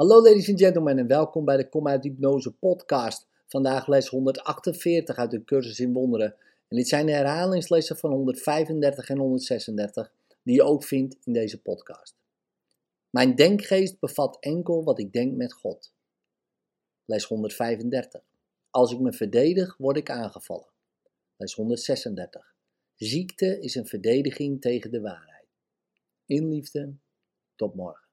Hallo ladies and gentlemen en welkom bij de Kom uit Hypnose podcast. Vandaag les 148 uit de cursus in wonderen. En dit zijn de herhalingslessen van 135 en 136 die je ook vindt in deze podcast. Mijn denkgeest bevat enkel wat ik denk met God. Les 135. Als ik me verdedig, word ik aangevallen. Les 136. Ziekte is een verdediging tegen de waarheid. In liefde, tot morgen.